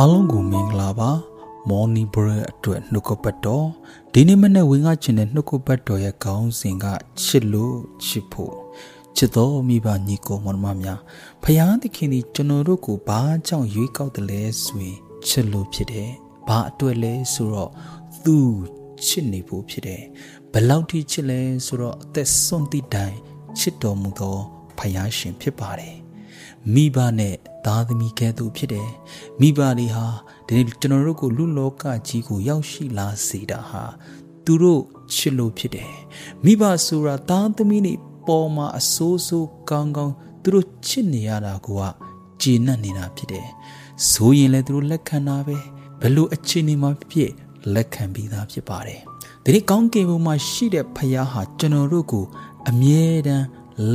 အားလုံးကိုမင်္ဂလာပါမော်နီဘရအတွက်နှုတ်ကပတ်တော်ဒီနေ့မနေ့ဝင်ကချင်တဲ့နှုတ်ကပတ်တော်ရဲ့ခေါင်းစဉ်ကချစ်လို့ချစ်ဖို့ချစ်တော်မိဘညီကိုမောင်မများဖယားသခင်ဒီကျွန်တော်တို့ကိုဘာကြောင့်ရွေးကောက်တယ်လဲဆိုရင်ချစ်လို့ဖြစ်တယ်ဘာအတွက်လဲဆိုတော့သူချစ်နေဖို့ဖြစ်တယ်ဘလောက်ထိချစ်လဲဆိုတော့အသက်ဆုံးသည့်တိုင်ချစ်တော်မူသောဖယားရှင်ဖြစ်ပါတယ် မိဘနဲ့သားသမီးကဲ့သို့ဖြစ်တယ်မိဘတွေဟာဒီနေ့ကျွန်တော်တို့ကိုလူလောကကြီးကိုရောက်ရှိလာစေတာဟာသူတို့ချစ်လို့ဖြစ်တယ်မိဘဆိုတာသားသမီးတွေပေါ်မှာအဆိုးဆိုးကောင်းကောင်းသူတို့ချစ်နေရတာကိုကကျေနပ်နေတာဖြစ်တယ်ဆိုရင်လည်းသူတို့လက်ခံတာပဲဘလို့အခြေအနေမှာဖြစ်လက်ခံပြီးသားဖြစ်ပါတယ်ဒီနေ့ကောင်းကင်ဘုံမှာရှိတဲ့ဖခင်ဟာကျွန်တော်တို့ကိုအမြဲတမ်း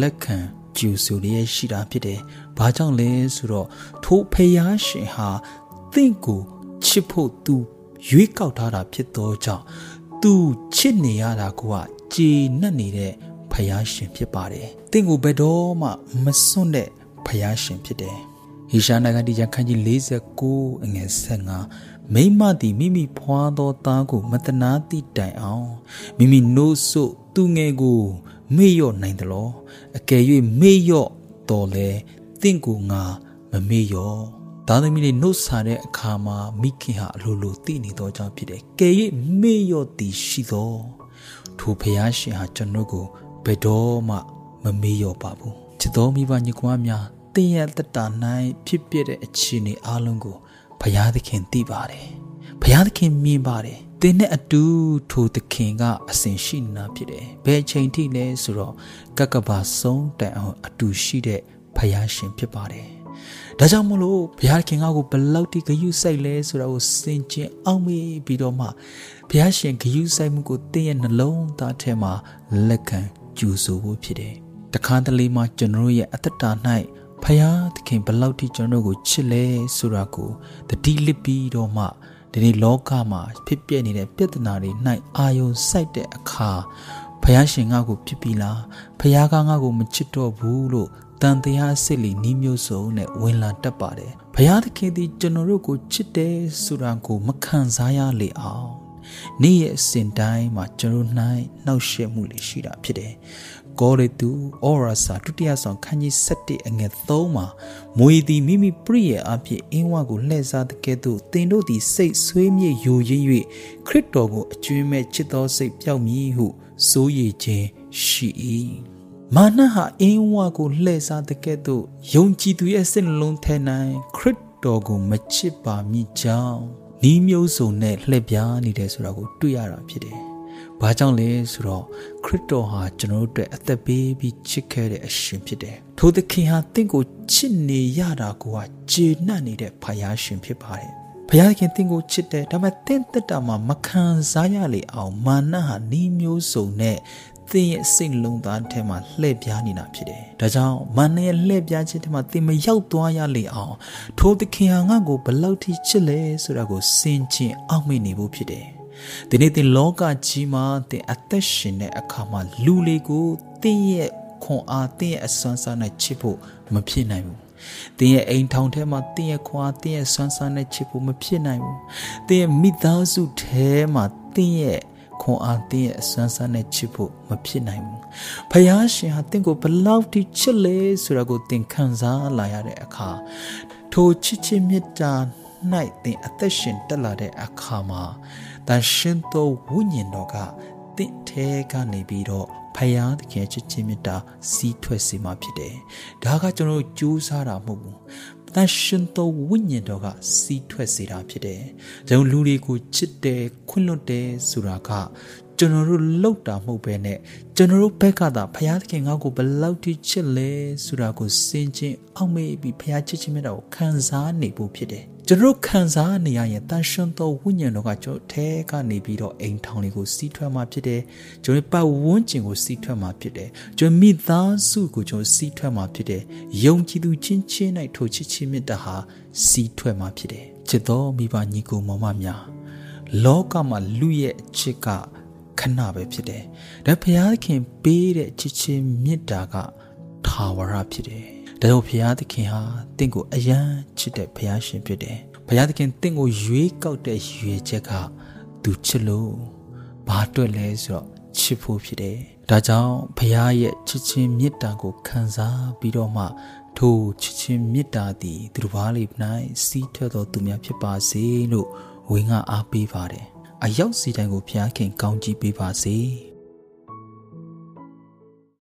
လက်ခံ ကျူဆူရရှိတာဖြစ်တယ်။ဘာကြောင့်လဲဆိုတော့ထိုဖယားရှင်ဟာတင့်ကိုချစ်ဖို့သူရွေးကောက်ထားတာဖြစ်သောကြောင့်သူချစ်နေရတာကကြေနပ်နေတဲ့ဖယားရှင်ဖြစ်ပါတယ်။တင့်ကိုဘယ်တော့မှမစွန့်တဲ့ဖယားရှင်ဖြစ်တယ်။ဟေရှာနဂတိရခန်းကြီး49အငယ်15မိမသည်မိမိဖွာသောသားကိုမတနာသည့်တိုင်အောင်မိမိနှိုးစို့သူငယ်ကို မေ့လျော့နိုင်တယ်လို့အကယ်၍မေ့လျော့တော်လဲတင့်ကိုငါမမေ့လျော့သားသမီးတွေနှုတ်ဆာတဲ့အခါမှာမိခင်ဟာအလိုလိုသိနေသောကြောင့်ဖြစ်တယ်။ကယ်၍မေ့လျော့သည်ရှိသောထိုဖျားရှင်ဟာကျွန်တော်ကိုဘယ်တော့မှမမေ့လျော့ပါဘူး။ချစ်တော်မိဘညီကွာများတင်းရဲ့တတ၌ဖြစ်ပြတဲ့အခြေအနေအလုံးကိုဘုရားသခင်သိပါတယ်။ဘုရားသခင်မြင်ပါတယ် သင်နဲ့အတူထိုသခင်ကအစဉ်ရှိနေတာဖြစ်တယ်။ဘယ်ချိန်ထိလဲဆိုတော့ကကဘာဆုံးတိုင်အောင်အတူရှိတဲ့ဖယားရှင်ဖြစ်ပါတယ်။ဒါကြောင့်မလို့ဘုရားခင်ကကိုဘလောက်တိဂယုစိုက်လဲဆိုတာကိုစင်ကျင်အောင်မေးပြီးတော့မှဘုရားရှင်ဂယုစိုက်မှုကိုသင်ရဲ့နှလုံးသားထဲမှာလက်ခံကြူဆိုဖို့ဖြစ်တယ်။တခါတလေမှကျွန်တော်ရဲ့အသက်တာ၌ဖယားသခင်ဘလောက်တိကျွန်တော်ကိုချစ်လဲဆိုတာကိုတတိလစ်ပြီးတော့မှ ဒီနေ့လောကမှာဖြစ်ပျက်နေတဲ့ပြဿနာတွေ၌အာယုံစိုက်တဲ့အခါဖယားရှင်ငါ့ကိုဖြစ်ပြီလားဖယားကငါ့ကိုမချစ်တော့ဘူးလို့တန်တရားစစ်လီနှီးမျိုးစုံနဲ့ဝင်လာတတ်ပါတယ်ဖယားသခင်သည်ကျွန်တော်တို့ကိုချစ်တယ်ဆိုတာကိုမခံစားရလေအောင်နေ့ရဲ့အစဉ်တိုင်းမှာကျွန်တော်၌နှောက်ယှက်မှုတွေရှိတာဖြစ်တယ် ကောရတုဩရာစာဒုတိယဆောင်ခန်းကြီး7အငယ်3မှာမွေသည်မိမိပြည့်ရဲ့အဖြစ်အင်းဝကိုလှည့်စားတဲ့ကဲ့သို့သင်တို့သည်စိတ်ဆွေးမြေ့ယိုရင်း၍ခရစ်တော်ကိုအကျွမ်းမဲ့ချစ်သောစိတ်ပြောက်မည်ဟုစိုးရိမ်ခြင်းရှိ၏မာနဟာအင်းဝကိုလှည့်စားတဲ့ကဲ့သို့ယုံကြည်သူရဲ့စိတ်နှလုံးထဲ၌ခရစ်တော်ကိုမချစ်ပါမည်ကြောင်းဤမျိုးစုံနဲ့လှည့်ပြားနေတယ်ဆိုတာကိုတွေ့ရတာဖြစ်တယ်။ ဘာကြောင့်လဲဆိုတော့ခရစ်တော်ဟာကျွန်တော်တို့အတွက်အသက်ပေးပြီးချစ်ခဲ့တဲ့အရှင်ဖြစ်တယ်။ထိုသခင်ဟာတင့်ကိုချစ်နေရတာကိုကကျေနပ်နေတဲ့ဖယားရှင်ဖြစ်ပါတယ်။ဘုရားခင်တင့်ကိုချစ်တယ်ဒါပေမဲ့တင့်တက်တာမှာမခံစားရလေအောင်မာနဟာနှီးမျိုးစုံနဲ့သင်ရဲ့စိတ်လုံးသားထဲမှာလှည့်ပြားနေတာဖြစ်တယ်။ဒါကြောင့်မာနရဲ့လှည့်ပြားခြင်းထဲမှာသင်မရောက်သွားရလေအောင်ထိုသခင်ဟာငါ့ကိုဘလောက်ထိချစ်လဲဆိုတာကိုစင်ကျင်အောက်မေ့နေဖို့ဖြစ်တယ်။ ဒီနေ့သင်လောကကြီးမှာသင်အသက်ရှင်တဲ့အခါမှာလူလေးကိုသင်ရဲ့ခွန်အားသင်ရဲ့အစွမ်းစားနဲ့ချစ်ဖို့မဖြစ်နိုင်ဘူး။တင်းရဲ့အိမ်ထောင်ထဲမှာတင်းရဲ့ခွာတင်းရဲ့ဆွမ်းဆန်းနဲ့ချစ်ဖို့မဖြစ်နိုင်ဘူး။တင်းရဲ့မိသားစုထဲမှာတင်းရဲ့ခွန်အားတင်းရဲ့အစွမ်းဆန်းနဲ့ချစ်ဖို့မဖြစ်နိုင်ဘူး။ဖယားရှင်ဟာတင်းကိုဘလောက်ထိချစ်လဲဆိုတာကိုသင်ခံစားလာရတဲ့အခါထိုချစ်ချင်းမေတ္တာ၌ သင်အသက်ရှင်တက်လာတဲ့အခါမှာတန်ရှင်သောဝိညာဉ်တော်ကတင့်ထဲကနေပြီးတော့ဖယားသခင်ချစ်ချင်းမေတ္တာစီးထွက်စေမှာဖြစ်တယ်။ဒါကကျွန်တော်ကြိုးစားတာမဟုတ်ဘူး။တန်ရှင်သောဝိညာဉ်တော်ကစီးထွက်စေတာဖြစ်တယ်။ကျွန်တော်လူတွေကိုချစ်တယ်ခွင့်လွတ်တယ်ဆိုတာက ကျွန်တော်တို့လောက်တာမဟုတ်ပဲနဲ့ကျွန်တော်တို့ဘက်ကသာဘုရားသခင်ငါ့ကိုဘယ်လောက်ထိချစ်လဲဆိုတာကိုစင်ကျင်အောက်မေ့ပြီးဘုရားချစ်ခြင်းမြတ်တာကိုခံစားနေဖို့ဖြစ်တယ်ကျွန်တော်ခံစားနေရရင်တန်ရှင်သောဝိညာဉ်တော်ကကျွန်တော်ထဲကနေပြီးတော့အိမ်ထောင်လေးကိုစီးထွက်มาဖြစ်တယ်ကျွန်တော်ပတ်ဝန်းကျင်ကိုစီးထွက်มาဖြစ်တယ်ကျွန်တော်မိသားစုကိုကျွန်တော်စီးထွက်มาဖြစ်တယ်ယုံကြည်သူချင်းချင်း၌ထိုချစ်ချင်းမြတ်တာဟာစီးထွက်มาဖြစ်တယ်ချစ်တော်မိဘညီကိုမောင်မများလောကမှာလူရဲ့အချစ်က ခဏပဲဖြစ်တယ်။ဒါဘုရားသခင်ပေးတဲ့ချစ်ချင်းမေတ္တာကထာဝရဖြစ်တယ်။ဒါကြောင့်ဘုရားသခင်ဟာတင့်ကိုအယံချစ်တဲ့ဘုရားရှင်ဖြစ်တယ်။ဘဘုရားသခင်တင့်ကိုရွေးကောက်တဲ့ရွေချက်ကသူချစ်လို့ဘာအတွက်လဲဆိုတော့ချစ်ဖို့ဖြစ်တယ်ဒါကြောင့်ဘုရားရဲ့ချစ်ချင်းမေတ္တာကိုခံစားပြီးတော့မှထိုချစ်ချင်းမေတ္တာသည်သူတစ်ပါးလေး၌စီးထွက်တော်သူများဖြစ်ပါစေလို့ဝင်းကအားပေးပါတယ် အရောက်စီတိုင်းကိုဘုရားခင်ကောင်းကြီးပေးပါစေ။